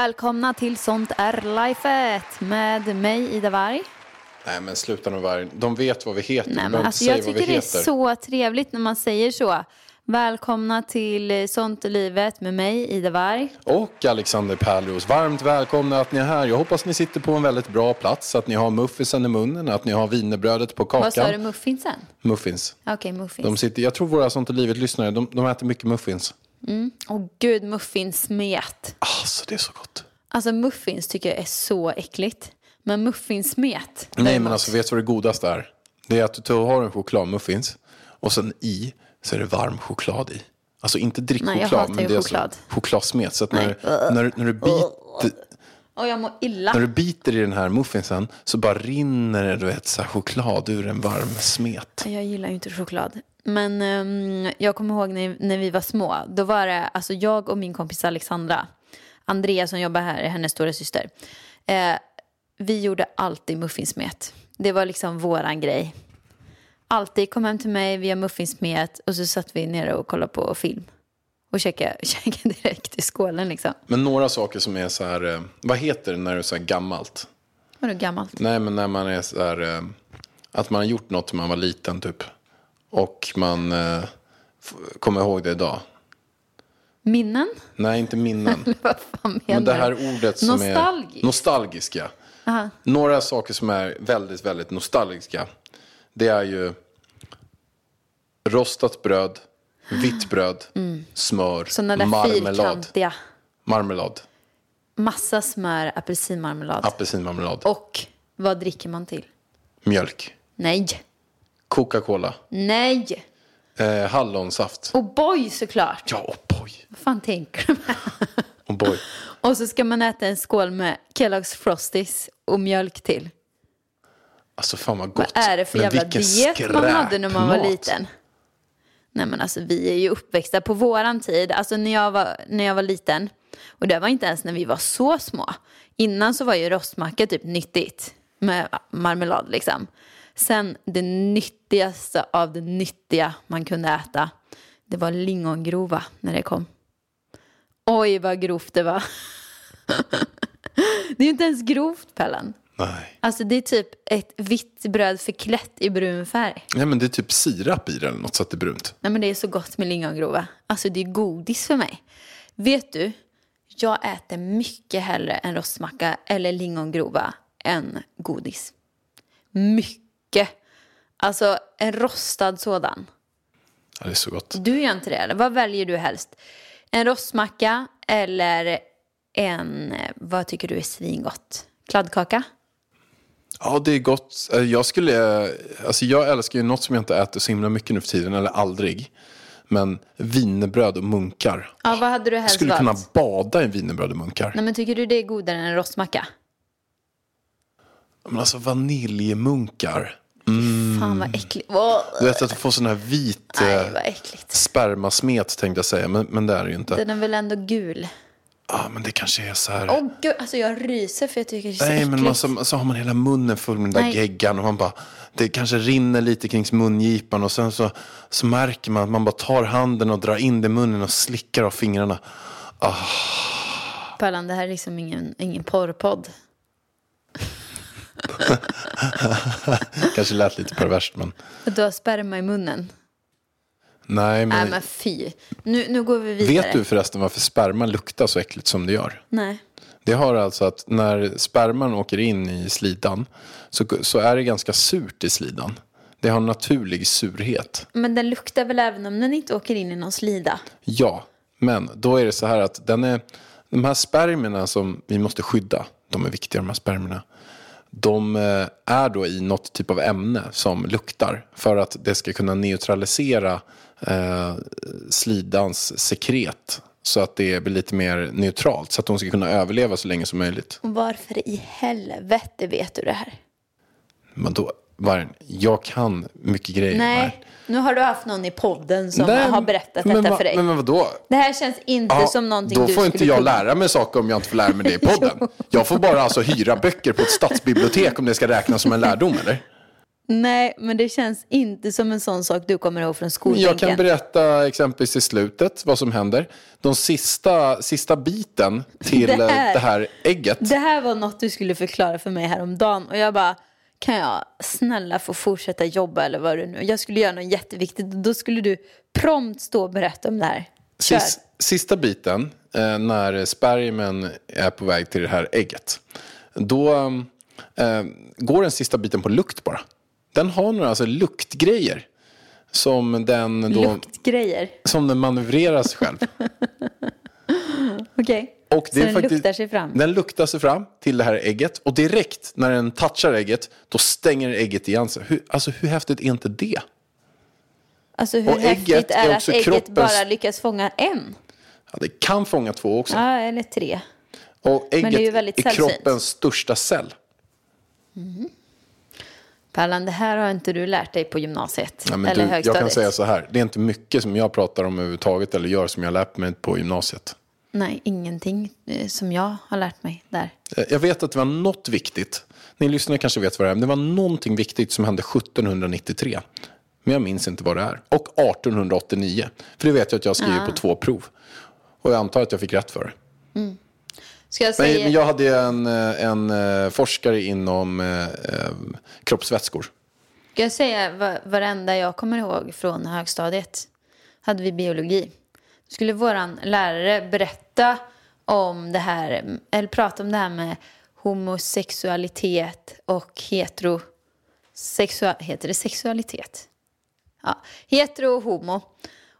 Välkomna till Sånt är lifet med mig Ida Warg. Nej men sluta nu varg. De vet vad vi heter. Nej, men alltså, jag tycker det är så trevligt när man säger så. Välkomna till Sånt är livet med mig Ida Warg. Och Alexander Pärleros, varmt välkomna att ni är här. Jag hoppas ni sitter på en väldigt bra plats. Att ni har muffisen i munnen, att ni har wienerbrödet på kakan. Vad sa du, muffinsen? Muffins. Okej, muffins. De sitter, jag tror våra Sånt i livet-lyssnare, de, de äter mycket muffins. Åh gud, muffinsmet. Alltså det är så gott. Alltså muffins tycker jag är så äckligt. Men muffinsmet. Nej men alltså vet du vad det godaste är? Det är att du har en chokladmuffins och sen i så är det varm choklad i. Alltså inte drickchoklad men det är choklad. Så chokladsmet. Så att när, när, när, du biter, Och jag mår illa. när du biter i den här muffinsen så bara rinner det du vet, så choklad ur en varm smet. Jag gillar ju inte choklad. Men ehm, jag kommer ihåg när, när vi var små. Då var det alltså jag och min kompis Alexandra. Andrea som jobbar här är hennes stora syster. Eh, vi gjorde alltid muffinsmet. Det var liksom våran grej. Alltid kom hem till mig, vi har muffinsmet och så satt vi nere och kollade på film. Och käkade, käkade direkt i skålen liksom. Men några saker som är så här, eh, vad heter det när det är så här gammalt? Vadå gammalt? Nej men när man är så här, eh, att man har gjort något när man var liten typ. Och man eh, kommer ihåg det idag. Minnen? Nej, inte minnen. Vad fan menar Men det här ordet som Nostalgisk? är nostalgiska. Några saker som är väldigt, väldigt nostalgiska. Det är ju rostat bröd, vitt bröd, smör, Sådana där marmelad. fyrkantiga. Marmelad, Massa smör, apelsinmarmelad. apelsinmarmelad, Och vad dricker man till? mjölk, Nej. Coca-Cola, Nej. eh, hallonsaft. O'boy såklart. Ja, oh boy. Vad fan tänker du med? Oh boy. Och så ska man äta en skål med Kellogg's Frosties och mjölk till. Alltså fan vad gott. Vad är det för Men jävla diet man hade när man var liten? Nej men alltså vi är ju uppväxta på våran tid. Alltså när jag var, när jag var liten. Och det var inte ens när vi var så små. Innan så var ju rostmacka typ nyttigt. Med marmelad liksom. Sen det nyttigaste av det nyttiga man kunde äta. Det var lingongrova när det kom. Oj vad grovt det var. det är ju inte ens grovt Pellan. Nej. Alltså det är typ ett vitt bröd förklätt i brun färg. Nej men det är typ sirap i det eller något så att det är brunt. Nej men det är så gott med lingongrova. Alltså det är godis för mig. Vet du, jag äter mycket hellre en rostmacka eller lingongrova än godis. Mycket. Alltså en rostad sådan. Ja, det är så gott. Du gör inte det eller? Vad väljer du helst? En rostmacka eller en, eh, vad tycker du är svingott? Kladdkaka? Ja, det är gott. Eh, Jag skulle, eh, alltså jag älskar ju något som jag inte äter så himla mycket nu för tiden, eller aldrig. Men wienerbröd och munkar. Ja, vad hade du Jag helst skulle valt? kunna bada i wienerbröd och munkar. Nej men tycker du det är godare än en rostmacka? Men alltså vaniljmunkar. Fan vad äckligt. Du vet att du får sån här vit eh, spermasmet tänkte jag säga, men, men det är det ju inte. Den är väl ändå gul? Ja, men det kanske är så här. Åh gud, alltså jag ryser för jag tycker det är så Nej, äckligt. men man, så, så har man hela munnen full med den där Nej. geggan och man bara, det kanske rinner lite kring mungipan och sen så, så märker man att man bara tar handen och drar in det i munnen och slickar av fingrarna. Pallan, det här är liksom ingen, ingen porrpodd. Kanske lät lite perverst men. Du har sperma i munnen. Nej, men, Nej men fy. Nu, nu går vi vidare. vet du förresten varför sperma luktar så äckligt som det gör? Nej. Det har alltså att när sperman åker in i slidan så, så är det ganska surt i slidan. Det har en naturlig surhet. Men den luktar väl även om den inte åker in i någon slida? Ja, men då är det så här att den är, de här spermierna som vi måste skydda, de är viktiga de här spermierna. De eh, är då i något typ av ämne som luktar för att det ska kunna neutralisera eh, slidans sekret så att det blir lite mer neutralt så att de ska kunna överleva så länge som möjligt. Varför i helvete vet du det här? Men då, Vargen, jag kan mycket grejer. Nej, Vargen. nu har du haft någon i podden som Nej, har berättat detta va- för dig. Men, men vadå? det här känns inte Ja, som någonting då du får skulle inte jag kunna. lära mig saker om jag inte får lära mig det i podden. jag får bara alltså hyra böcker på ett stadsbibliotek om det ska räknas som en lärdom eller? Nej, men det känns inte som en sån sak du kommer ihåg från skolbänken. Jag kan berätta exempelvis i slutet vad som händer. De sista, sista biten till Det här- här, det här ägget. Det här var något du skulle förklara för mig häromdagen och jag bara, kan jag snälla få fortsätta jobba eller vad det nu Jag skulle göra något jätteviktigt och då skulle du prompt stå och berätta om det här. Kör. Sis, sista biten, eh, när spermien är på väg till det här ägget. Då eh, går den sista biten på lukt bara. Den har några alltså, luktgrejer. Som den, då, Luktgrejer. som den manövrerar sig själv. Okej. Och Så den luktar sig fram. Den luktar sig fram till det här ägget. Och direkt när den touchar ägget, då stänger ägget igen sig. Hur, alltså hur häftigt är inte det? Alltså hur Och häftigt är, är att ägget kroppens- bara lyckas fånga en? Ja, det kan fånga två också. Ja, eller tre. och det är ägget ju väldigt är sällsynt. kroppens största cell. Pallan, det här har inte du lärt dig på gymnasiet. Ja, men eller du, jag högstadiet. kan säga så här, det är inte mycket som jag pratar om överhuvudtaget eller gör som jag lärt mig på gymnasiet. Nej, ingenting eh, som jag har lärt mig där. Eh, Jag vet att det var något viktigt. Ni lyssnare kanske vet vad det är. Men det var någonting viktigt som hände 1793. Men jag minns inte vad det är. Och 1889. För det vet jag att jag skriver på två prov. Och jag antar att jag fick rätt för det. Ska jag Men, säga... men jag hade en, eh, en forskare inom eh, kroppsvätskor. Ska jag säga va- varenda jag kommer ihåg från högstadiet? Hade vi biologi. Skulle våran lärare berätta om det här, eller prata om det här med homosexualitet och heterosexual... Heter det sexualitet? Ja, hetero och homo.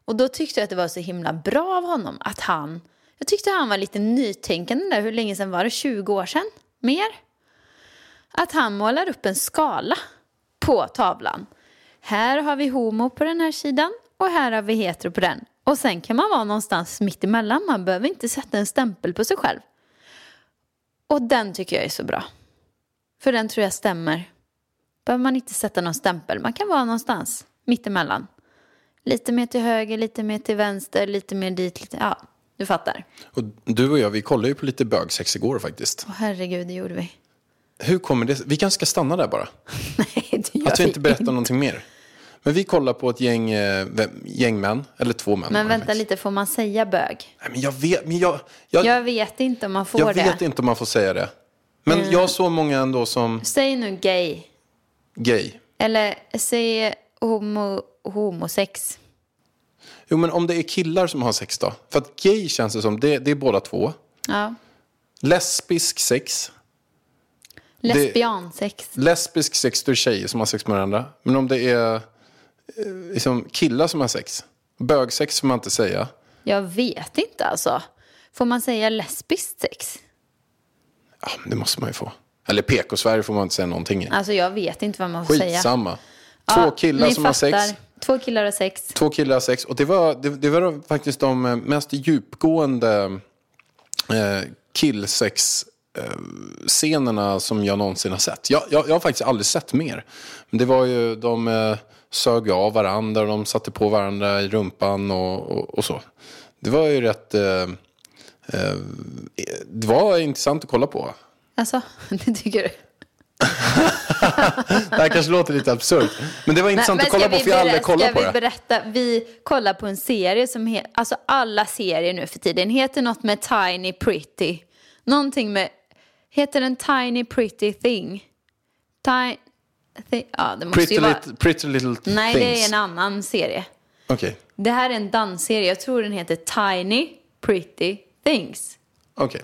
Och då tyckte jag att det var så himla bra av honom att han... Jag tyckte han var lite nytänkande där. Hur länge sedan var det? 20 år sedan? Mer? att han målar upp en skala på tavlan. Här har vi homo på den här sidan och här har vi hetero på den. Och sen kan man vara någonstans mitt emellan. Man behöver inte sätta en stämpel på sig själv. Och den tycker jag är så bra. För den tror jag stämmer. Behöver man inte sätta någon stämpel. Man kan vara någonstans mitt emellan. Lite mer till höger, lite mer till vänster, lite mer dit, lite... Ja, du fattar. Och du och jag, vi kollade ju på lite bögsex igår faktiskt. Åh herregud, det gjorde vi. Hur kommer det Vi kanske ska stanna där bara. Nej, det gör Att vi inte berättar inte. någonting mer. Men vi kollar på ett gäng, eh, gäng män, eller två män. Men vänta lite, får man säga bög? Nej, men jag vet, men jag, jag, jag, Jag vet inte om man får det. vet inte om man får säga det. Men jag såg många ändå som Säg nu gay. gay. Eller säg homo, homosex. Jo, men om det är killar som har sex då? För att gay känns det som, det, det är båda två. Ja. Lesbisk sex. Lesbiansex. Lesbisk sex, då är tjejer som har sex med varandra. Men om det är liksom killar som har sex. Bögsex får man inte säga. Jag vet inte alltså. Får man säga lesbiskt sex? Ja, det måste man ju få. Eller PK-Sverige får man inte säga någonting i. Alltså jag vet inte vad man får säga. Skitsamma. Två Ja, killar som har sex. fattar. Två killar har sex. Två killar har sex. Och det var, det, det var faktiskt de eh, mest djupgående eh, killsex-scenerna som jag någonsin har sett. Jag, jag, jag har faktiskt aldrig sett mer. Men det var ju, de eh, sög av varandra och de satte på varandra i rumpan och, och, och så. Det var ju rätt... Eh, eh, det var intressant att kolla på. Alltså, det tycker du? Det här kanske låter lite absurt. Men det var intressant men att kolla på vi för jag har aldrig kollat på vi det. berätta? Vi kollar på en serie som heter, alltså alla serier nu för tiden heter något med Tiny Pretty. Någonting med, heter den Tiny Pretty Thing? Tiny, thi, ja det måste Pretty ju vara. little, pretty little Nej, things. det är en annan serie. Okej, Det här är en dansserie, jag tror den heter Tiny Pretty Things. okej.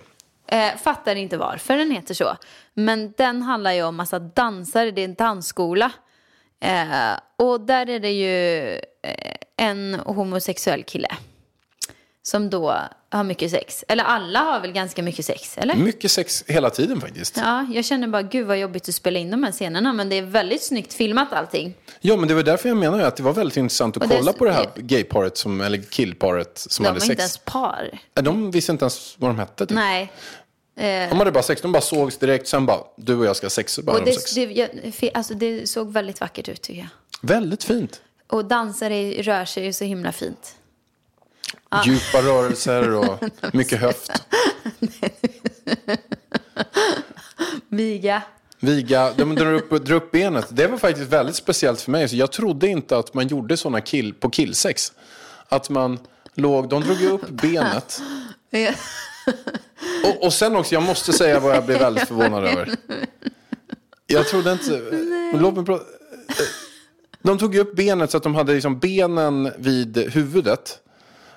Eh, fattar inte varför den heter så. Men den handlar ju om massa dansare, det är en dansskola. Eh, och där är det ju eh, en homosexuell kille. Som då har mycket sex. Eller alla har väl ganska mycket sex, eller? Mycket sex hela tiden faktiskt. Ja, jag känner bara gud vad jobbigt att spela in de här scenerna. Men det är väldigt snyggt filmat allting. Ja, men det var därför jag menar att det var väldigt intressant att Och det- kolla på det här gayparet, som, eller killparet som De hade var sex. inte ens par. De visste inte ens vad de hette. Typ. Nej. Eh, De hade bara sex, de bara sågs direkt, sen bara, du och jag ska ha sex, så bara och de det, sex. det, jag, alltså, det såg väldigt vackert ut tycker jag. Väldigt fint. Och dansare rör sig ju så himla fint. Djupa rörelser och mycket höft. Viga. Viga, de drar upp, drar upp benet. Det var faktiskt väldigt speciellt för mig. Så jag trodde inte att man gjorde sådana kill, på killsex. Att man låg, de drog ju upp benet. Och, och sen också, jag måste säga vad jag blev väldigt förvånad över. Jag trodde inte... Låt mig prata. De tog ju upp benet så att de hade liksom benen vid huvudet.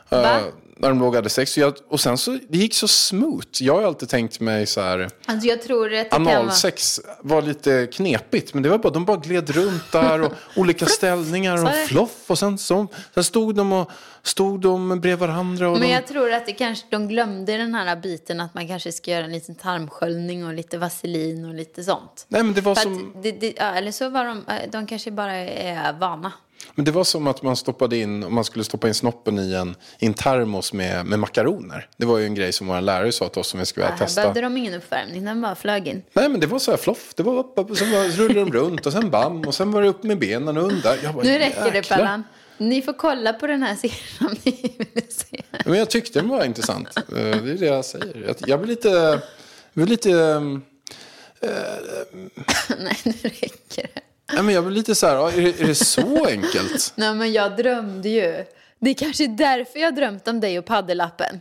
Va? eh, när de låg och hade sex. Så jag, och sen så, det gick så smooth. Jag har alltid tänkt mig så här, Alltså jag tror att det kan vara... analsex var lite knepigt. Men det var bara, de bara gled runt där och olika ställningar och floff. Och sen, så, sen stod de och stod de bredvid varandra. Och Men de, jag tror att det kanske, de glömde den här biten att man kanske ska göra en liten tarmsköljning och lite vaselin och lite sånt. nej, men det var För som... det, det, ja, eller så var de, de kanske bara är vana. Men det var som att man stoppade in, om man skulle stoppa in snoppen i en, i en termos med, med makaroner. Det var ju en grej som vår lärare sa till oss som vi skulle Här testa. behövde de ingen uppvärmning, den bara flög in. Nej men det var så här floff, det var upp, upp, sen var, rullade de runt och sen bam och sen var det upp med benen och under. Bara, Nu räcker det jäklar. Pallan. Ni får kolla på den här serien om ni vill se. Men jag tyckte den var intressant. Eh, Det är det jag säger. Jag blir lite, jag blir lite, ehm, Nej, nu räcker det. nej men jag blir lite så här, är det, är det så enkelt? Nej, men jag drömde ju. Det är kanske därför jag har drömt om dig och paddelappen.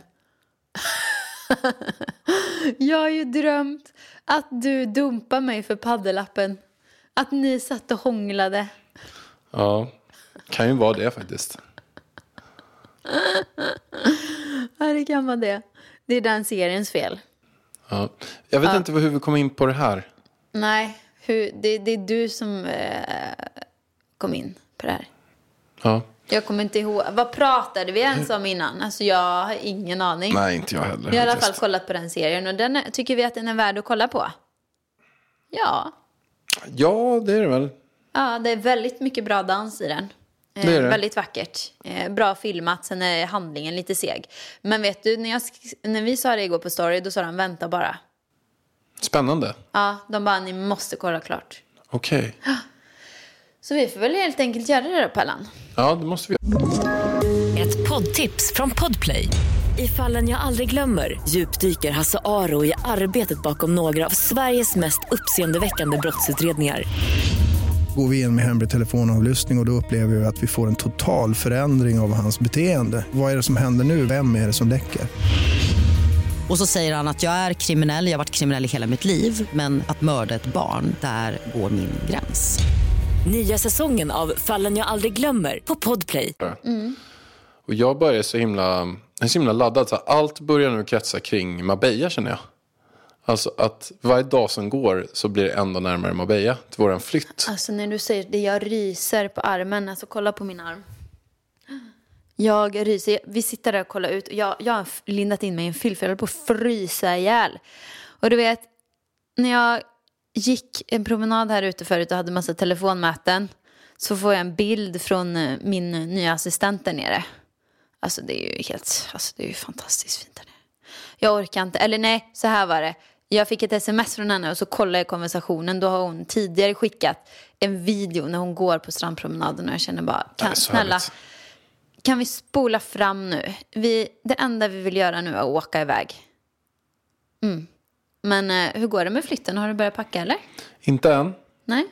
jag har ju drömt att du dumpar mig för paddelappen. Att ni satt och hånglade. Ja, kan ju vara det faktiskt. Ja, det kan vara det. Det är den seriens fel. Ja. Jag vet inte hur vi kom in på det här. Nej, hur, det, det är du som eh, kom in på det här. Ja. Jag kommer inte ihåg. Vad pratade vi ens om innan? Alltså jag har ingen aning. Nej, inte jag heller. Vi har i alla fall kollat på den serien och den är, tycker vi att den är värd att kolla på. Ja, Ja, det är det väl. ja det är väldigt mycket bra dans i den. Eh, Det är det. Väldigt vackert. Eh, bra filmat, sen är handlingen lite seg. Men vet du, när, jag, när vi sa det igår på story, då sa de vänta bara. Spännande. Ja, de bara ni måste kolla klart. Okej. Så vi får väl helt enkelt göra det då, Pallan. Ja, det måste vi Ett poddtips från Podplay. I fallen jag aldrig glömmer djupdyker Hasse Aro i arbetet bakom några av Sveriges mest uppseendeväckande brottsutredningar. Går vi in med hemlig telefonavlyssning och, och då upplever vi att vi får en total förändring av hans beteende. Vad är det som händer nu? Vem är det som läcker? Och så säger han att jag är kriminell, jag har varit kriminell i hela mitt liv men att mörda ett barn, där går min gräns. Nya säsongen av Fallen jag aldrig glömmer på Podplay. Och jag börjar så himla, så himla laddad. Så allt börjar nu kretsa kring Marbella känner jag. Alltså att varje dag som går så blir det ändå närmare Marbella till våran flytt. Alltså när du säger det, jag ryser på armen. Alltså kolla på min arm. Jag ryser. Vi sitter där och kollar ut. Och jag, jag har lindat in mig i en filt för jag höll på att frysa ihjäl. Och du vet, när jag gick en promenad här ute förut och hade massa telefonmöten. Så får jag en bild från eh, min nya assistent där nere. Alltså det är ju helt, alltså det är ju fantastiskt fint där nere. Jag orkar inte, eller nej, så här var det. Jag fick ett sms från henne och så kollade jag konversationen. Då har hon tidigare skickat en video när hon går på strandpromenaden och jag känner bara, Det kan, snälla, kan vi spola fram nu? Vi, det enda vi vill göra nu är att åka iväg. Mm. Men eh, hur går det med flytten? Har du börjat packa eller? Inte än. Nej?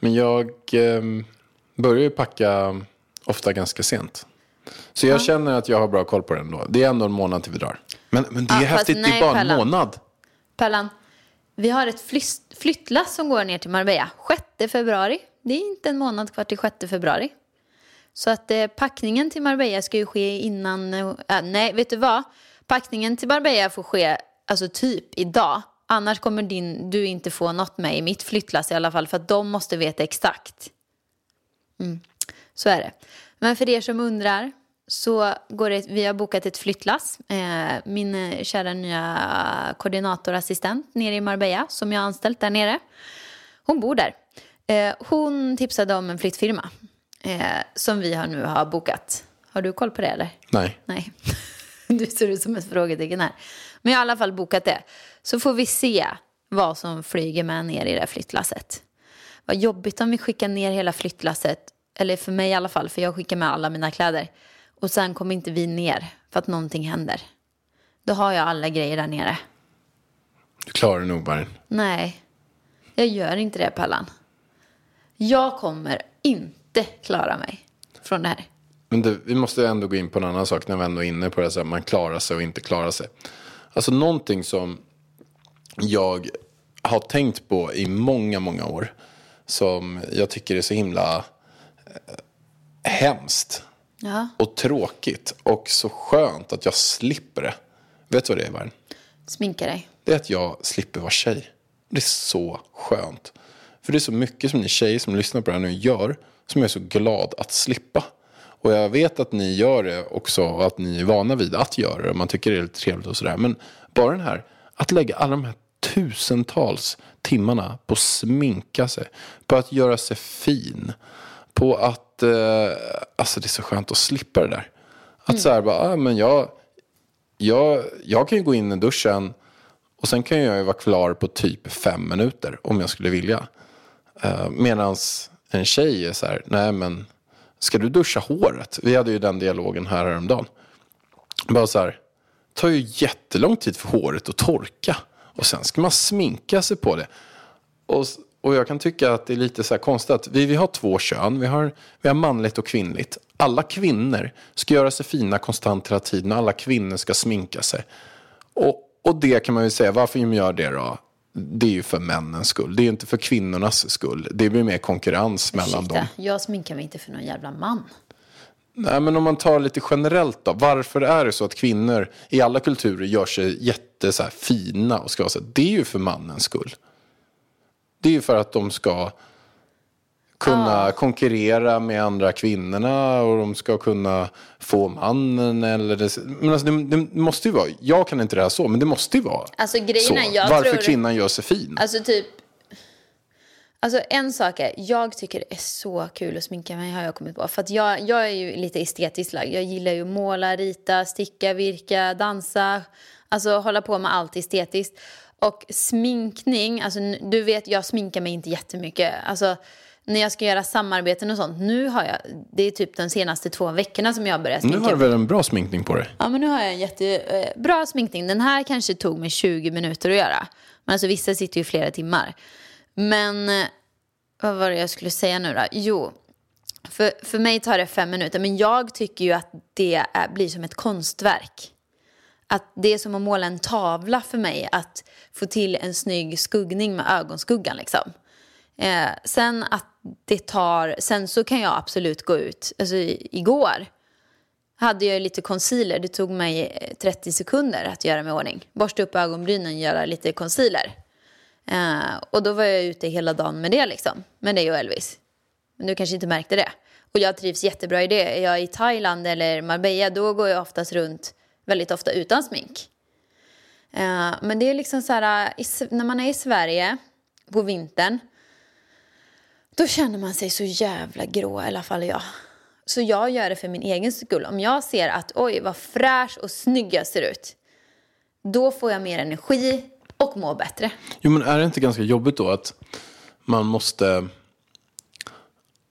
Men jag ehm, börjar ju packa ofta ganska sent. Så jag känner att jag har bra koll på den då. Det är ändå en månad till vi drar. Men, men det är Ja, fast häftigt, det nej, är bara en Pallan. månad. Pärlan, vi har ett flyttlass som går ner till Marbella 6 februari. Det är inte en månad kvar till 6 februari. Så att eh, packningen till Marbella ska ju ske innan... Eh, äh, nej, vet du vad? Packningen till Marbella får ske alltså typ idag. Annars kommer din, du inte få något med i mitt flyttlass i alla fall. För att de måste veta exakt. Mm. Så är det. Men för er som undrar så går det, vi har bokat ett flyttlass. Eh, min eh, kära nya koordinatorassistent nere i Marbella som jag har anställt där nere. Hon bor där. Eh, hon tipsade om en flyttfirma som vi har nu har bokat. Har du koll på det eller? Nej. Nej, du ser ut som ett frågetecken här. Men jag har i alla fall bokat det. Så får vi se vad som flyger med ner i det här flyttlasset. Vad jobbigt om vi skickar ner hela flyttlasset, eller för mig i alla fall, för jag skickar med alla mina kläder. Och sen kommer inte vi ner för att någonting händer. Då har jag alla grejer där nere. Du klarar det nog, Barin. Nej, jag gör inte det Pallan. Jag kommer inte klara mig från det här. Men du, vi måste ändå gå in på en annan sak när vi ändå är inne på det. Så här, man klarar sig och inte klarar sig. Alltså någonting som jag har tänkt på i många, många år. Som jag tycker är så himla eh, hemskt. Ja, Och tråkigt. Och så skönt att jag slipper det. Vet du vad det är, Varn? sminka dig. Det är att jag slipper vara tjej. Det är så skönt. För det är så mycket som ni tjejer som lyssnar på det här nu gör. Som jag är så glad att slippa. Och jag vet att ni gör det också. Och att ni är vana vid att göra det. Man tycker det är lite trevligt och sådär. Men bara den här. Att lägga alla de här tusentals timmarna på att sminka sig. På att göra sig fin. På att, eh, alltså det är så skönt att slippa det där. Att så här bara, ah, men jag, jag, jag kan ju gå in i duschen och sen kan jag ju vara klar på typ fem minuter om jag skulle vilja. Uh, Medan en tjej är så här, nej men ska du duscha håret? Vi hade ju den dialogen här häromdagen. Bara så här, det tar ju jättelång tid för håret att torka. Och sen ska man sminka sig på det. Och, och jag kan tycka att det är lite så här konstigt att vi, vi har två kön. Vi har, vi har manligt och kvinnligt. Alla kvinnor ska göra sig fina konstant hela tiden. och Alla kvinnor ska sminka sig. Och, och det kan man ju säga, varför de gör det då? Det är ju för männens skull. Det är inte för kvinnornas skull. Det blir mer konkurrens mellan dem. Ursäkta, jag sminkar mig inte för någon jävla man. Nej, men om man tar lite generellt då. Varför är det så att kvinnor i alla kulturer gör sig jätte så här, fina och ska vara så här, Det är ju för mannens skull. Det är ju för att de ska kunna konkurrera med andra kvinnorna och de ska kunna få mannen eller det, men alltså det, det måste ju vara, jag kan inte det här så, men det måste ju vara Alltså, grejen så. jag Varför tror- kvinnan gör sig fin. Alltså typ... Alltså en sak är, jag tycker det är så kul att sminka mig har jag kommit på. För att jag, jag är ju lite estetiskt lagd. Jag gillar ju att måla, rita, sticka, virka, dansa. Alltså hålla på med allt estetiskt. Och sminkning, alltså du vet jag sminkar mig inte jättemycket. Alltså när jag ska göra samarbeten och sånt. Nu har jag, det är typ de senaste två veckorna som jag börjat nu sminka har du väl en bra sminkning på dig? Ja, men nu har jag en jättebra sminkning. Den här kanske tog mig 20 minuter att göra. Men alltså vissa sitter ju flera timmar. Men eh, vad var det jag skulle säga nu då? Jo, för, för mig tar det fem minuter. Men jag tycker ju att det är, blir som ett konstverk. Att det är som att måla en tavla för mig. Att få till en snygg skuggning med ögonskuggan liksom. Eh, sen att det tar, sen så kan jag absolut gå ut. Alltså i- igår hade jag lite concealer. Det tog mig eh, 30 sekunder att göra mig i ordning. Borsta upp ögonbrynen och göra lite concealer. Eh, och då var jag ute hela dagen med det liksom. Med dig och Elvis. Men du kanske inte märkte det. Och jag trivs jättebra i det. Är jag i Thailand eller Marbella då går jag oftast runt väldigt ofta utan smink. Eh, men det är liksom så här, eh, när man är i Sverige på vintern. Då känner man sig så jävla grå, i alla fall jag. Så jag gör det för min egen skull. Om jag ser att oj vad fräsch och snygg jag ser ut. Då får jag mer energi och mår bättre. Jo, men är det inte ganska jobbigt då att man måste...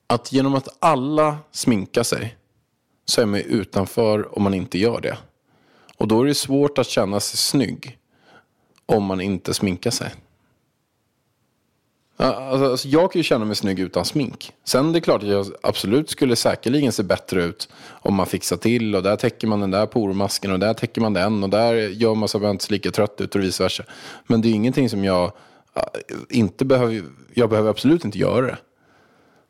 Att genom att alla sminkar sig så är man ju utanför om man inte gör det. Och då är det svårt att känna sig snygg om man inte sminkar sig. Alltså, alltså, jag kan ju känna mig snygg utan smink. Sen det är klart att jag absolut skulle säkerligen se bättre ut om man fixar till och där täcker man den där pormasken och där täcker man den och där gör man så att man inte ser lika trött ut och vice versa. Men det är ingenting som jag inte behöver, jag behöver absolut inte göra det.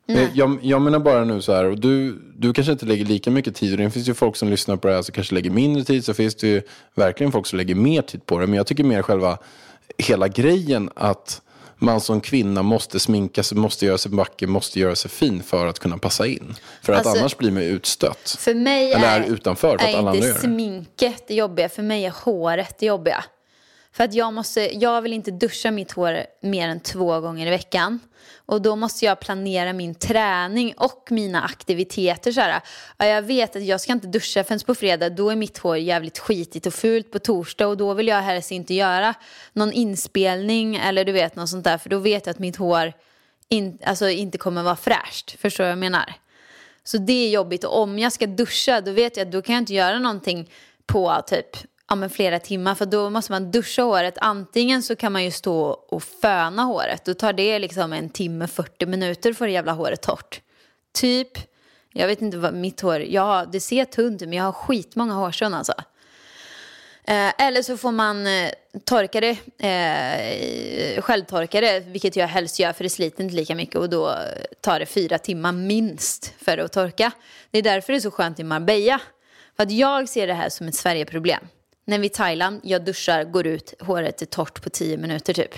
Men Jag, jag menar bara nu så här, och du, du kanske inte lägger lika mycket tid, det finns ju folk som lyssnar på det här som kanske lägger mindre tid, så finns det ju verkligen folk som lägger mer tid på det. Men jag tycker mer själva, hela grejen att man som kvinna måste sminka sig, måste göra sig vacker, måste göra sig fin för att kunna passa in. För att Alltså, annars blir man utstött. För mig Eller är, är utanför för att är alla andra gör det. sminket det jobbiga, för mig är håret det jobbiga. För att jag, måste, jag vill inte duscha mitt hår mer än två gånger i veckan. Och då måste jag planera min träning och mina aktiviteter. Så här. Jag vet att jag ska inte duscha förrän på fredag. Då är mitt hår jävligt skitigt och fult på torsdag. Och då vill jag helst inte göra någon inspelning eller du vet något sånt där. För då vet jag att mitt hår in, alltså, inte kommer vara fräscht. Förstår du vad jag menar? Så det är jobbigt. Och om jag ska duscha då vet jag att då kan jag inte göra någonting på typ ja, men flera timmar. För då måste man duscha håret. Antingen så kan man ju stå och föna håret. Då tar det liksom en timme, 40 minuter för det jävla håret torrt. Typ. Jag vet inte vad mitt hår... Ja, det ser tunt ut men jag har skitmånga hårstrån alltså. Eh, eller så får man eh, torka det, eh, självtorka det, vilket jag helst gör för det sliter inte lika mycket och då tar det fyra timmar minst för att torka. Det är därför det är så skönt i Marbella. För att jag ser det här som ett Sverigeproblem. När vi är i Thailand, jag duschar, går ut, håret är torrt på tio minuter typ.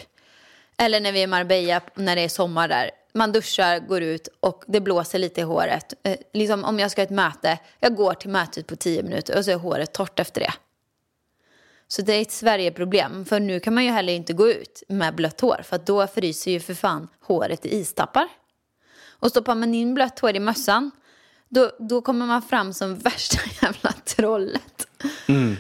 Eller när vi är i Marbella, när det är sommar där. Man duschar, går ut och det blåser lite i håret. Eh, liksom om jag ska ha ett möte, jag går till mötet på tio minuter och så är håret torrt efter det. Så det är ett Sverigeproblem. För nu kan man ju heller inte gå ut med blött hår. För att då fryser ju för fan håret i istappar. Och stoppar man in blött hår i mössan. Då, då kommer man fram som värsta jävla trollet.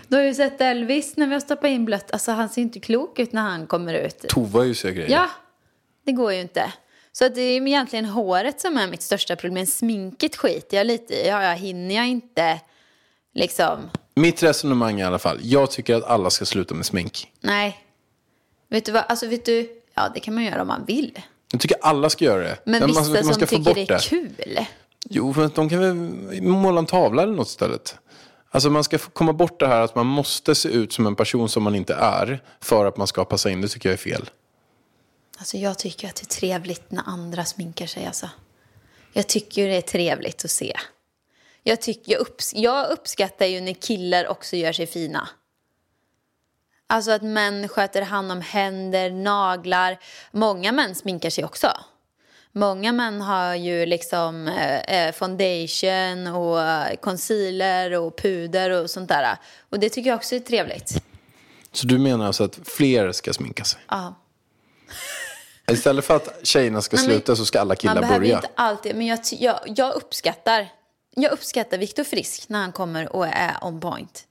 Du har ju sett Elvis när vi har stoppat in blött. Alltså han ser inte klok ut när han kommer ut. Tova ju sig grejer. Ja, det går ju inte. Så att det är egentligen håret som är mitt största problem. Sminket skiter jag lite i. Ja, jag hinner jag inte liksom... Mitt resonemang i alla fall. Jag tycker att alla ska sluta med smink. Nej. Vet du vad? Alltså vet du? Ja, det kan man göra om man vill. Jag tycker alla ska göra det. Men man, vissa man som ska få tycker det är kul. Jo, för de kan väl måla en tavla eller något istället. Alltså man ska komma bort det här att man måste se ut som en person som man inte är för att man ska passa in. Det tycker jag är fel. Alltså jag tycker att det är trevligt när andra sminkar sig alltså. Jag tycker det är trevligt att se. Jag, tycker, jag, upps, jag uppskattar ju när killar också gör sig fina. Alltså att män sköter hand om händer, naglar. Många män sminkar sig också. Många män har ju liksom eh, foundation och eh, concealer och puder och sånt där. Och det tycker jag också är trevligt. Så du menar alltså att fler ska sminka sig? Ja. Istället för att tjejerna ska men sluta så ska alla Man killar behöver börja. inte alltid, men jag, jag, jag uppskattar jag uppskattar Viktor Frisk när han kommer och är on point.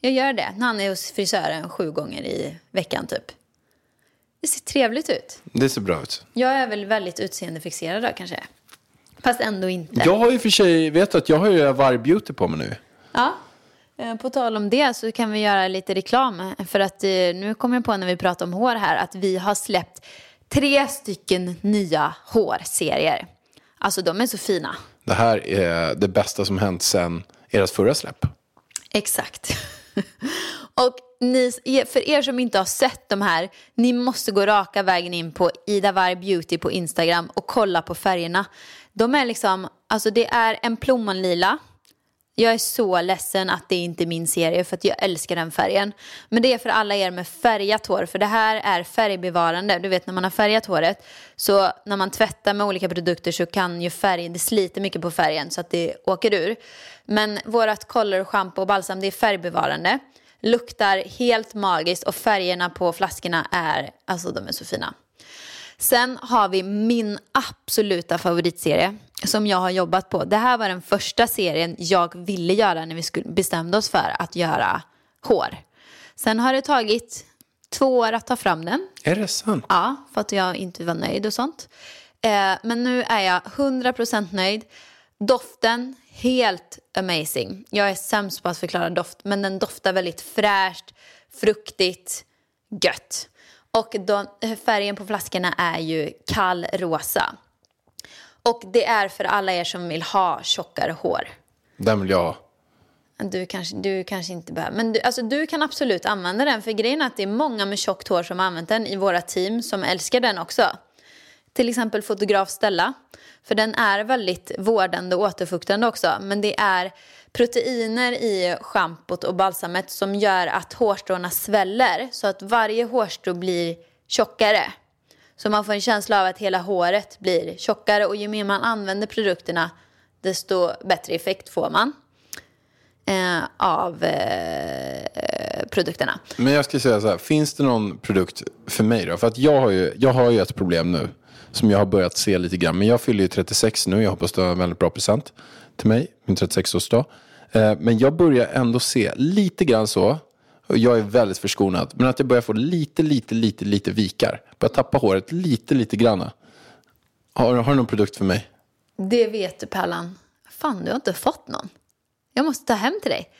Jag gör det när han är hos frisören sju gånger i veckan typ. Det ser trevligt ut. Det ser bra ut. Jag är väl väldigt utseendefixerad då kanske. Fast ändå inte. Jag har ju för sig, vet du att jag har ju Varg Beauty på mig nu. Ja. Eh, På tal om det så kan vi göra lite reklam. För att eh, nu kommer jag på när vi pratar om hår här att vi har släppt tre stycken nya hårserier. Alltså de är så fina. Det här är det bästa som hänt sen ert förra släpp. Exakt. Och ni, för er som inte har sett de här, ni måste gå raka vägen in på Ida Varg Beauty på Instagram och kolla på färgerna. De är liksom, alltså det är en plommonlila. Jag är så ledsen att det inte är min serie för att jag älskar den färgen. Men det är för alla er med färgat hår för det här är färgbevarande. Du vet när man har färgat håret så när man tvättar med olika produkter så kan ju färgen, det sliter mycket på färgen så att det åker ur. Men vårat color, shampoo och balsam det är färgbevarande. Luktar helt magiskt och färgerna på flaskorna är, alltså de är så fina. Sen har vi min absoluta favoritserie som jag har jobbat på. Det här var den första serien jag ville göra när vi bestämde oss för att göra hår. Sen har det tagit två år att ta fram den. Är det sant? Ja, för att jag inte var nöjd och sånt. Eh, men nu är jag 100% nöjd. Doften, helt amazing. Jag är sämst på att förklara doft, men den doftar väldigt fräscht, fruktigt, gött. Och de, färgen på flaskorna är ju kall rosa. Och det är för alla er som vill ha tjockare hår. Den vill jag ha. Du kanske, du kanske inte behöver. Men du, alltså, du kan absolut använda den. För grejen är att det är många med tjockt hår som har använt den i våra team som älskar den också. Till exempel fotograf Stella. För den är väldigt vårdande och återfuktande också. Men det är proteiner i schampot och balsamet som gör att hårstråna sväller. Så att varje hårstrå blir tjockare. Så man får en känsla av att hela håret blir tjockare och ju mer man använder produkterna desto bättre effekt får man eh, av eh, produkterna. Men jag ska säga så här, finns det någon produkt för mig då? För att jag har ju, jag har ju ett problem nu som jag har börjat se lite grann. Men jag fyller ju 36 nu, jag hoppas du har en väldigt bra present till mig, min 36-årsdag. Eh, men jag börjar ändå se lite grann så, och jag är väldigt förskonad, men att jag börjar få lite, lite, lite, lite vikar. Börjar tappa håret lite, lite grann. Har, har du någon produkt för mig? Det vet du Pärlan. Fan, du har inte fått någon. Jag måste ta hem till dig.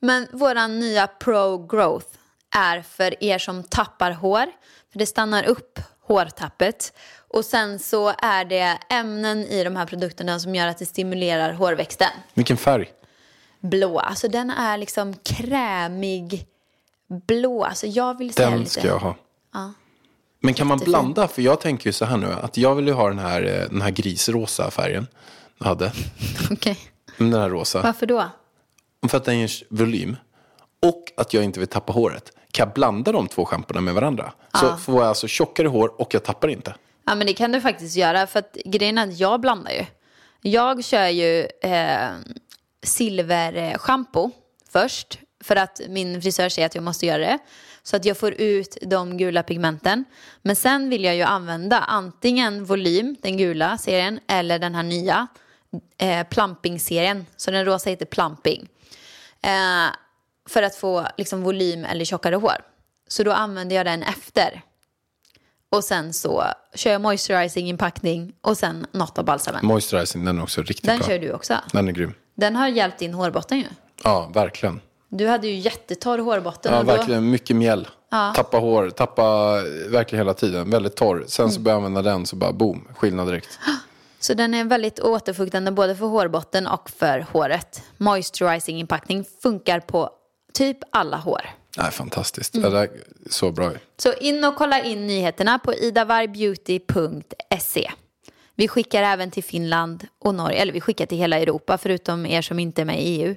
Men våran nya Pro Growth är för er som tappar hår. För det stannar upp hårtappet. Och sen så är det ämnen i de här produkterna som gör att det stimulerar hårväxten. Vilken färg? Blå, alltså den är liksom krämig blå. Alltså jag vill säga Den lite... ska jag ha. Men kan man blanda? För jag tänker ju så här nu, att jag vill ju ha den här, eh, den här grisrosa färgen. Jag hade. Okej. Den här rosa. Varför då? För att den ger volym. Och att jag inte vill tappa håret. Kan jag blanda de två schamporna med varandra? Så får jag alltså tjockare hår och jag tappar inte. Ja men det kan du faktiskt göra för att grejen är att jag blandar ju. Jag kör ju eh, silverschampo först för att min frisör säger att jag måste göra det. Så att jag får ut de gula pigmenten. Men sen vill jag ju använda antingen volym, den gula serien, eller den här nya eh, plumping-serien. Så den rosa heter plumping. Eh, för att få liksom volym eller tjockare hår. Så då använder jag den efter. Och sen så kör jag moisturizing inpackning och sen något av balsamen. Moisturizing, den är också riktigt Den bra. kör du också. Den är grym. Den har hjälpt din hårbotten ju. Ja, verkligen. Du hade ju jättetorr hårbotten. Ja, då, verkligen mycket mjäll. Tappa hår, tappa eh, verkligen hela tiden. Väldigt torr. Sen Mm. så börjar jag använda den så bara boom, skillnad direkt. Så den är väldigt återfuktande både för hårbotten och för håret. Moisturizing inpackning funkar på typ alla hår. Nej, fantastiskt. Mm. Det där är så bra. Så in och kolla in nyheterna på idavarbeauty.se. Vi skickar även till Finland och Norge, eller vi skickar till hela Europa förutom er som inte är med i EU.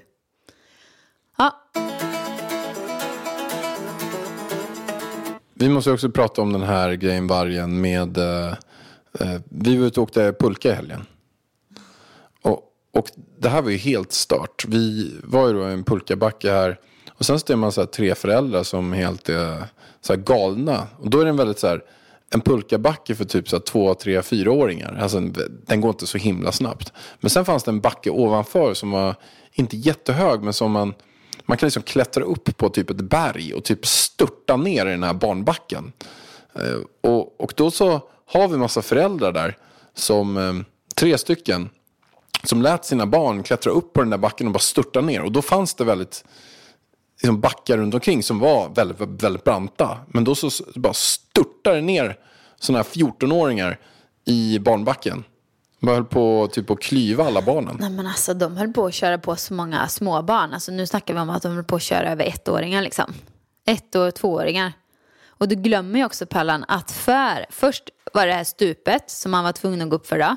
Ja, Vi måste också prata om den här grejen vargen med... Eh, eh, vi var ute och åkte pulka i helgen. Och, och det här var ju helt stört. Vi var ju då i en pulkabacke här. Och sen så är man så här tre föräldrar som helt är så här galna. Och då är det en väldigt så här... En pulkabacke för typ så här två, tre, fyraåringar. Alltså den går inte så himla snabbt. Men sen fanns det en backe ovanför som var inte jättehög men som man... Man kan liksom klättra upp på typ ett berg och typ störta ner i den här barnbacken. Eh, och, och då så har vi massa föräldrar där, som eh, tre stycken, som lät sina barn klättra upp på den där backen och bara störta ner. Och då fanns det väldigt liksom backar runt omkring som var väldigt, väldigt branta. Men då så bara störtade det ner sådana här 14-åringar i barnbacken. Man höll på typ att klyva alla barnen. nej men alltså de höll på att köra på så många småbarn. Alltså nu snackar vi om att de höll på att köra över ettåringar liksom. Ett och tvååringar. Och du glömmer ju också Pallan att för, först var det här stupet som man var tvungen att gå upp för då.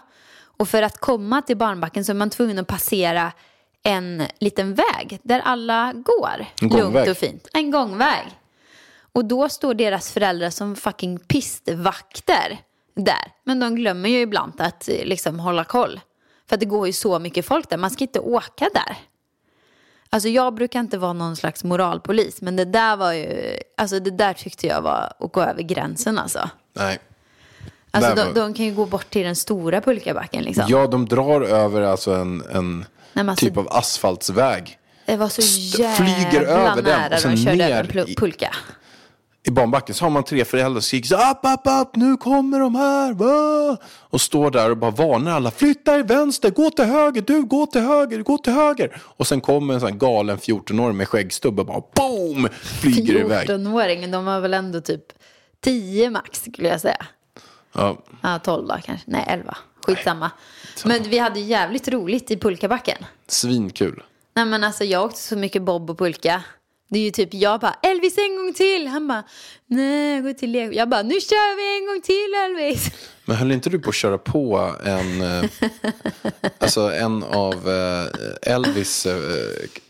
Och för att komma till barnbacken så är man tvungen att passera en liten väg där alla går. Lugnt och fint. En gångväg. Och då står deras föräldrar som fucking pistvakter där. Men de glömmer ju ibland att eh, liksom hålla koll. För att det går ju så mycket folk där. Man ska inte åka där. Alltså jag brukar inte vara någon slags moralpolis. Men det där var ju, alltså det där tyckte jag var att gå över gränsen alltså. Nej. Alltså de, de kan ju gå bort till den stora pulkabacken liksom. Ja, de drar över alltså en, en alltså- typ av asfaltsväg. Det var så jävla flyger över den nära och de sen körde ner över pul- i- pulka. I barnbacken så har man tre föräldrar som skriker så upp, upp, upp, nu kommer de här. Va? Och står där och bara varnar alla. Flytta er vänster, gå till höger, du gå till höger, gå till höger. Och sen kommer en sån här galen 14-åring med skäggstubb och bara boom, flyger iväg. 14-åringen, de var väl ändå typ 10 max skulle jag säga. Ja, Ja, 12 då kanske. Nej, 11. Skitsamma. Men vi hade jävligt roligt i pulkabacken. svinkul. Nej men alltså jag åkte så mycket bob och pulka. Det är ju typ jag bara Elvis en gång till. Han bara nej gå till Lego. Jag bara nu kör vi en gång till Elvis. Men höll inte du på att köra på en, eh, alltså en av eh, Elvis eh,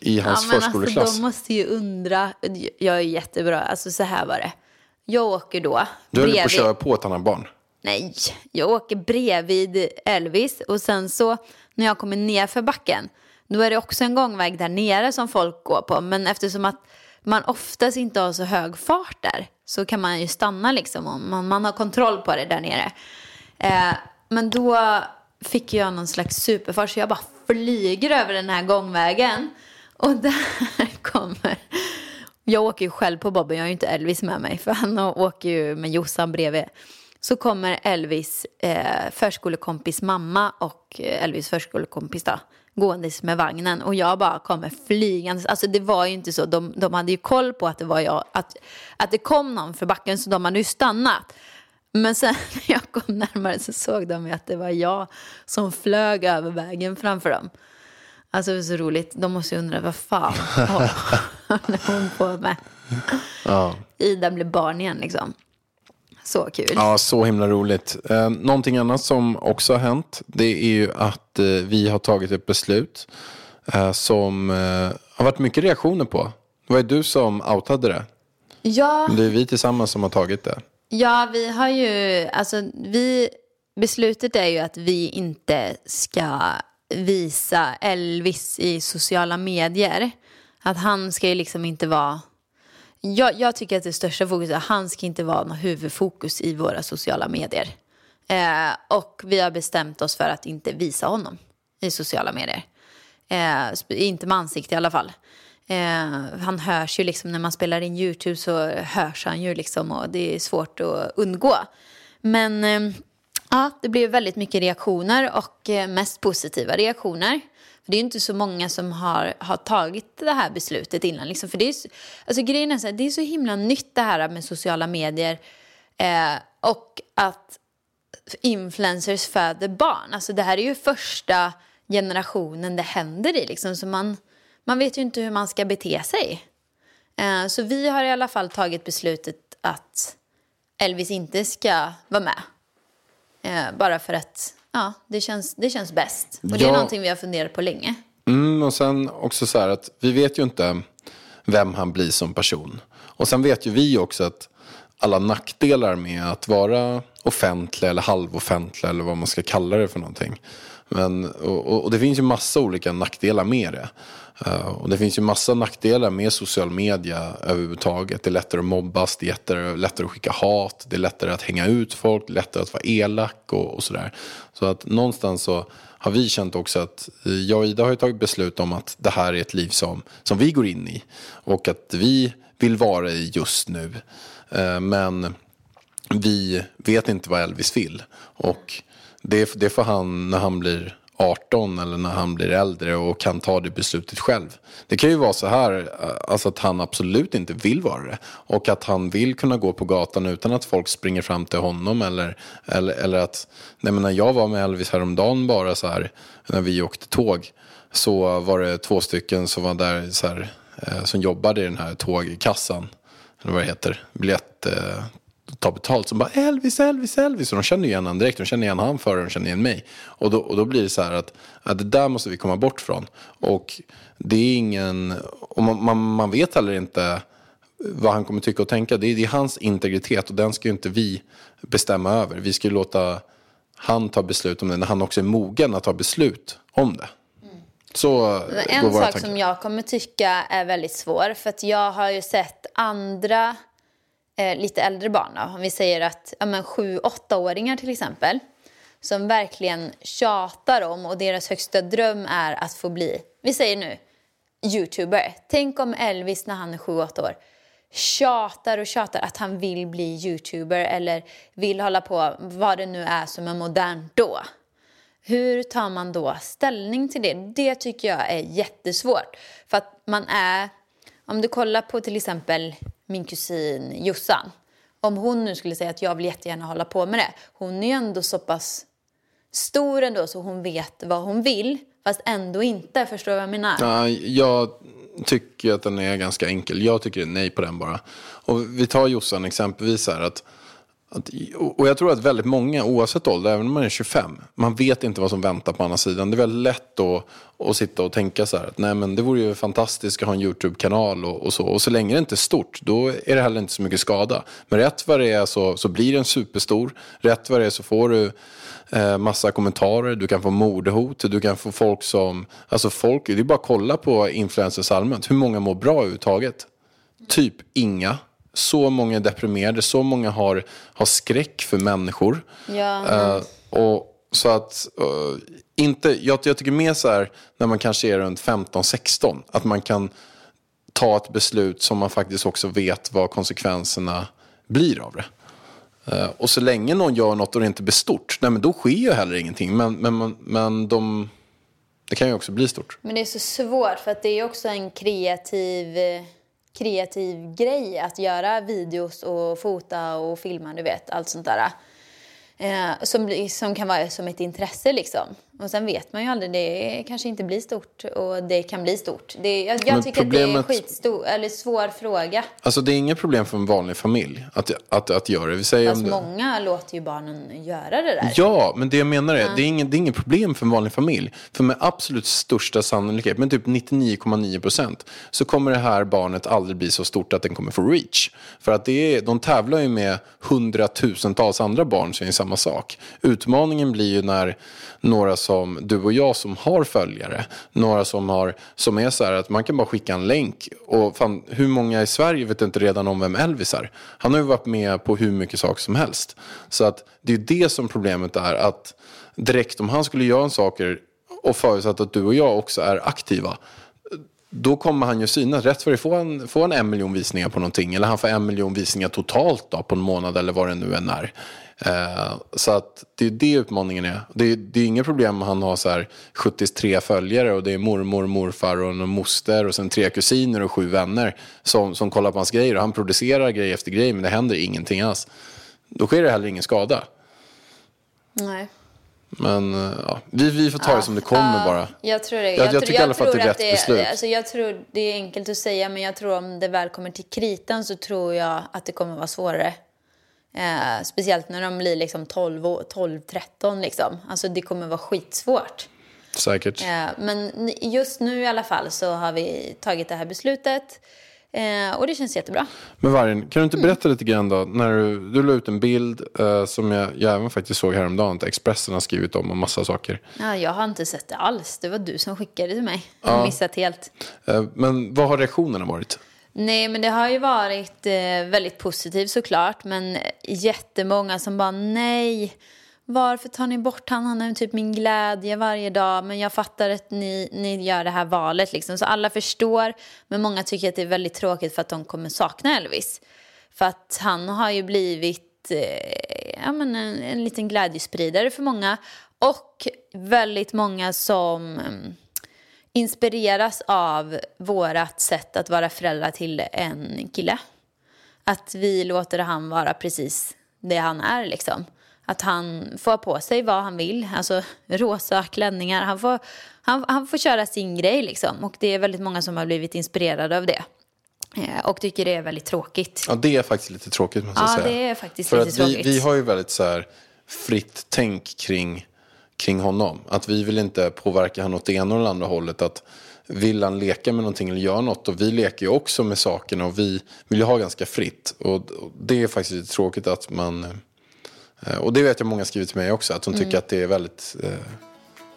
i hans men förskoleklass? alltså de måste ju undra. Jag är jättebra. Alltså så här var det. Jag åker då du höll på att bredvid. köra på ett annat barn. Nej, jag åker bredvid Elvis och sen så när jag kommer ner för backen då är det också en gångväg där nere som folk går på. Men eftersom att man oftast inte har så hög fart där så kan man ju stanna liksom om man, man har kontroll på det där nere. Eh, men då fick jag någon slags superfart så jag bara flyger över den här gångvägen. Och där kommer... Jag åker ju själv på Bobben, jag har ju inte Elvis med mig för han åker ju med Jossan bredvid. Så kommer Elvis eh, förskolekompis mamma och eh, Elvis förskolekompis då, gåendes med vagnen och jag bara kommer flygandes. Alltså det var ju inte så, de, de hade ju koll på att det var jag, att, att det kom någon för backen så de hade ju stannat. Men sen när jag kom närmare så såg de ju att det var jag som flög över vägen framför dem. Alltså det var så roligt. De måste ju undra vad fan håller hon på med? Ja. Ida blev barn igen liksom. Så kul. Ja, så himla roligt. Eh, någonting annat som också har hänt, det är ju att eh, vi har tagit ett beslut eh, som eh, har varit mycket reaktioner på. Det var ju du som outade det. Ja, Det är vi tillsammans som har tagit det. ja, vi har ju, alltså vi, beslutet är ju att vi inte ska visa Elvis i sociala medier. Att han ska ju liksom inte vara jag, jag tycker att det största fokuset är att han ska inte vara något huvudfokus i våra sociala medier. Eh, och vi har bestämt oss för att inte visa honom i sociala medier. Eh, inte med ansikte i alla fall. Eh, han hörs ju liksom när man spelar in YouTube så hörs han ju liksom och det är svårt att undgå. Men eh, ja, det blev väldigt mycket reaktioner och eh, mest positiva reaktioner. För det är ju inte så många som har, har tagit det här beslutet innan. Liksom. För det är, så- alltså, grejen är så här, det är så himla nytt det här med sociala medier. Eh, och att influencers föder barn. Alltså det här är ju första generationen det händer i. Liksom. Så man, man vet ju inte hur man ska bete sig. Eh, så vi har i alla fall tagit beslutet att Elvis inte ska vara med. Eh, bara för att ja, det, känns, det känns bäst. Och det är Ja. någonting vi har funderat på länge. Mm, och sen också så här att vi vet ju inte vem han blir som person. Och sen vet ju vi också att alla nackdelar med att vara offentlig eller halvoffentlig eller vad man ska kalla det för någonting. Men, och, och, det finns ju massa olika nackdelar med det. Uh, och det finns ju massa nackdelar med social media överhuvudtaget. Det är lättare att mobbas, det är lättare, lättare att skicka hat, det är lättare att hänga ut folk, lättare att vara elak och, och sådär. Så att någonstans så har vi känt också att eh, jag och Ida har ju tagit beslut om att det här är ett liv som, som vi går in i. Och att vi vill vara i just nu. Uh, Men vi vet inte vad Elvis vill. Och det, det får han när han blir 18 eller när han blir äldre och kan ta det beslutet själv. Det kan ju vara så här eh, alltså att han absolut inte vill vara det. Och att han vill kunna gå på gatan utan att folk springer fram till honom. Eller, eller, eller att, nej men när jag var med Elvis häromdagen bara så här, när vi åkte tåg. Så var det två stycken som var där så här, eh, som jobbade i den här tågkassan. Eller vad det heter, biljett, eh, ta betalt. Som bara Elvis, Elvis, Elvis. Och de känner igen honom direkt. De känner igen han före de känner igen mig. Och då, och då blir det så här att, att det där måste vi komma bort från. Och det är ingen, och man, man, man vet heller inte vad han kommer tycka och tänka. Det är, det är hans integritet och den ska ju inte vi bestämma över. Vi ska ju låta han ta beslut om det när han också är mogen att ta beslut om det. Så eh, En sak tankar. som jag kommer tycka är väldigt svår, för att jag har ju sett andra eh, lite äldre barn, då, om vi säger att ja, men sju, åttaåringar till exempel, som verkligen tjatar om och deras högsta dröm är att få bli, vi säger nu, youtuber. Tänk om Elvis när han är sju, åtta år tjatar och tjatar att han vill bli youtuber eller vill hålla på vad det nu är som är modernt då. Hur tar man då ställning till det? Det tycker jag är jättesvårt. För att man är, om du kollar på till exempel min kusin Jossan. Om hon nu skulle säga att jag vill jättegärna hålla på med det. Hon är ju ändå så pass stor ändå så hon vet vad hon vill. Fast ändå inte, förstår du vad jag menar? Ja, jag tycker att den är ganska enkel. Jag tycker nej på den bara. Och vi tar Jossan exempelvis här att och och jag tror att väldigt många, oavsett ålder, även om man är 25, man vet inte vad som väntar på andra sidan. Det är väldigt lätt att, att sitta och tänka så här, att nej men det vore ju fantastiskt att ha en YouTube-kanal och, och så. Och så länge det inte är stort, då är det heller inte så mycket skada. Men rätt vad det är så, så blir den superstor. Rätt vad det är så får du eh, massa kommentarer, du kan få mordhot, du kan få folk som, alltså folk, det är bara att kolla på influencers allmänt, hur många mår bra överhuvudtaget? Typ inga. Så många är deprimerade, så många har, har skräck för människor. Ja, Eh, och så att, eh, inte, jag, jag tycker mer så här, när man kanske är runt 15-16, att man kan ta ett beslut som man faktiskt också vet vad konsekvenserna blir av det. Eh, och så länge någon gör något och det inte blir stort, nej men då sker ju heller ingenting. Men, men, men, de, det kan ju också bli stort. Men det är så svårt för att det är också en kreativ, kreativ grej att göra videos och fota och filma, du vet, allt sånt där. Eh, som, som kan vara som ett intresse liksom. Och sen vet man ju aldrig, det kanske inte blir stort och det kan bli stort. Det, jag jag tycker att det är en problemet- skitstor, eller svår fråga. Alltså det är inget problem för en vanlig familj att, att, att göra det. Vi säger Fast om det. många låter ju barnen göra det där. Ja, men det jag menar är, det, är inget, det är inget problem för en vanlig familj. För med absolut största sannolikhet, med typ 99,9 procent, så kommer det här barnet aldrig bli så stort att den kommer få reach. För att det är, de tävlar ju med hundratusentals andra barn som är samma sak. Utmaningen blir ju när några som du och jag som har följare, några som, har, som är så här att man kan bara skicka en länk. Och fan, hur många i Sverige vet inte redan om vem Elvis är? Han har ju varit med på hur mycket saker som helst. Så att det är det som problemet är. Att direkt om han skulle göra en saker och förutsatt att du och jag också är aktiva. Då kommer han ju synas. Rätt för det får han, får han en miljon visningar på någonting. Eller han får en miljon visningar totalt då, på en månad eller vad det nu än är. Eh, så att det är det utmaningen är. Det är, det är inget problem om han har så här 73 följare och det är mormor, morfar och en moster och sen tre kusiner och sju vänner som, som kollar på hans grejer. Och han producerar grej efter grej men det händer ingenting alls. Då sker det heller ingen skada. Nej. Men eh, ja, vi, vi får ta det som det kommer Ja, bara. Jag tror det. Jag- jag tror- tycker i alla fall att det är rätt beslut. Alltså jag tror det är enkelt att säga, men jag tror om det väl kommer till kritan så tror jag att det kommer vara svårare. Eh, speciellt när de blir liksom 12, och- 12 13 liksom. Alltså det kommer vara skitsvårt. Säkert. Eh, men just nu i alla fall så har vi tagit det här beslutet. Eh, och det känns jättebra. Men Vargen, kan du Mm. inte berätta lite grann då? När du, du la ut en bild eh, som jag, jag även faktiskt såg häromdagen. Att Expressen har skrivit om och massa saker. Ja, jag har inte sett det alls. Det var du som skickade till mig. Jag har missat helt. Eh, men vad har reaktionerna varit? Nej, men det har ju varit eh, väldigt positivt såklart. Men jättemånga som bara nej. Varför tar ni bort han? Han är typ min glädje varje dag. Men jag fattar att ni, ni gör det här valet liksom. Så alla förstår. Men många tycker att det är väldigt tråkigt för att de kommer sakna Elvis. För att han har ju blivit eh, ja, men en, en liten glädjespridare för många. Och väldigt många som... Mm, inspireras av vårat sätt att vara föräldrar till en kille. Att vi låter han vara precis det han är liksom. Att han får på sig vad han vill, alltså rosa klänningar. Han får, han, han får köra sin grej liksom. Och det är väldigt många som har blivit inspirerade av det. Eh, Och tycker det är väldigt tråkigt. Ja, det är faktiskt lite tråkigt måste jag Ja, säga. det är faktiskt För lite att vi, tråkigt. vi har ju väldigt så här fritt tänk kring, kring honom. Att vi vill inte påverka honom åt det ena eller andra hållet. Att vill han leka med någonting eller göra något. Och vi leker ju också med sakerna och vi vill ju ha ganska fritt. Och, det är faktiskt lite tråkigt att man... eh, Och det vet jag många skrivit till mig också. Att de tycker att det är väldigt eh,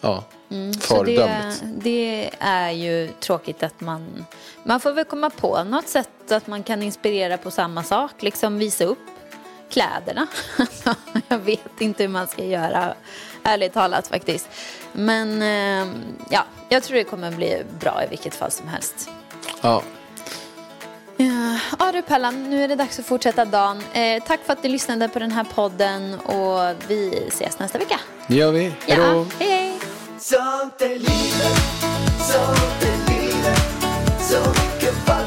ja, Mm. Så det, föredömligt. det är ju tråkigt att man... Man får väl komma på något sätt att man kan inspirera på samma sak. Liksom visa upp kläderna. jag vet inte hur man ska göra, ärligt talat faktiskt. Men eh, ja, jag tror det kommer bli bra i vilket fall som helst. Ja, Ja, ja du Pellan, nu är det dags att fortsätta dagen. Eh, tack för att du lyssnade på den här podden och vi ses nästa vecka. det gör vi. Hej då! Ja, hej hej! Sånt är livet, sånt är livet Så mycket falskhet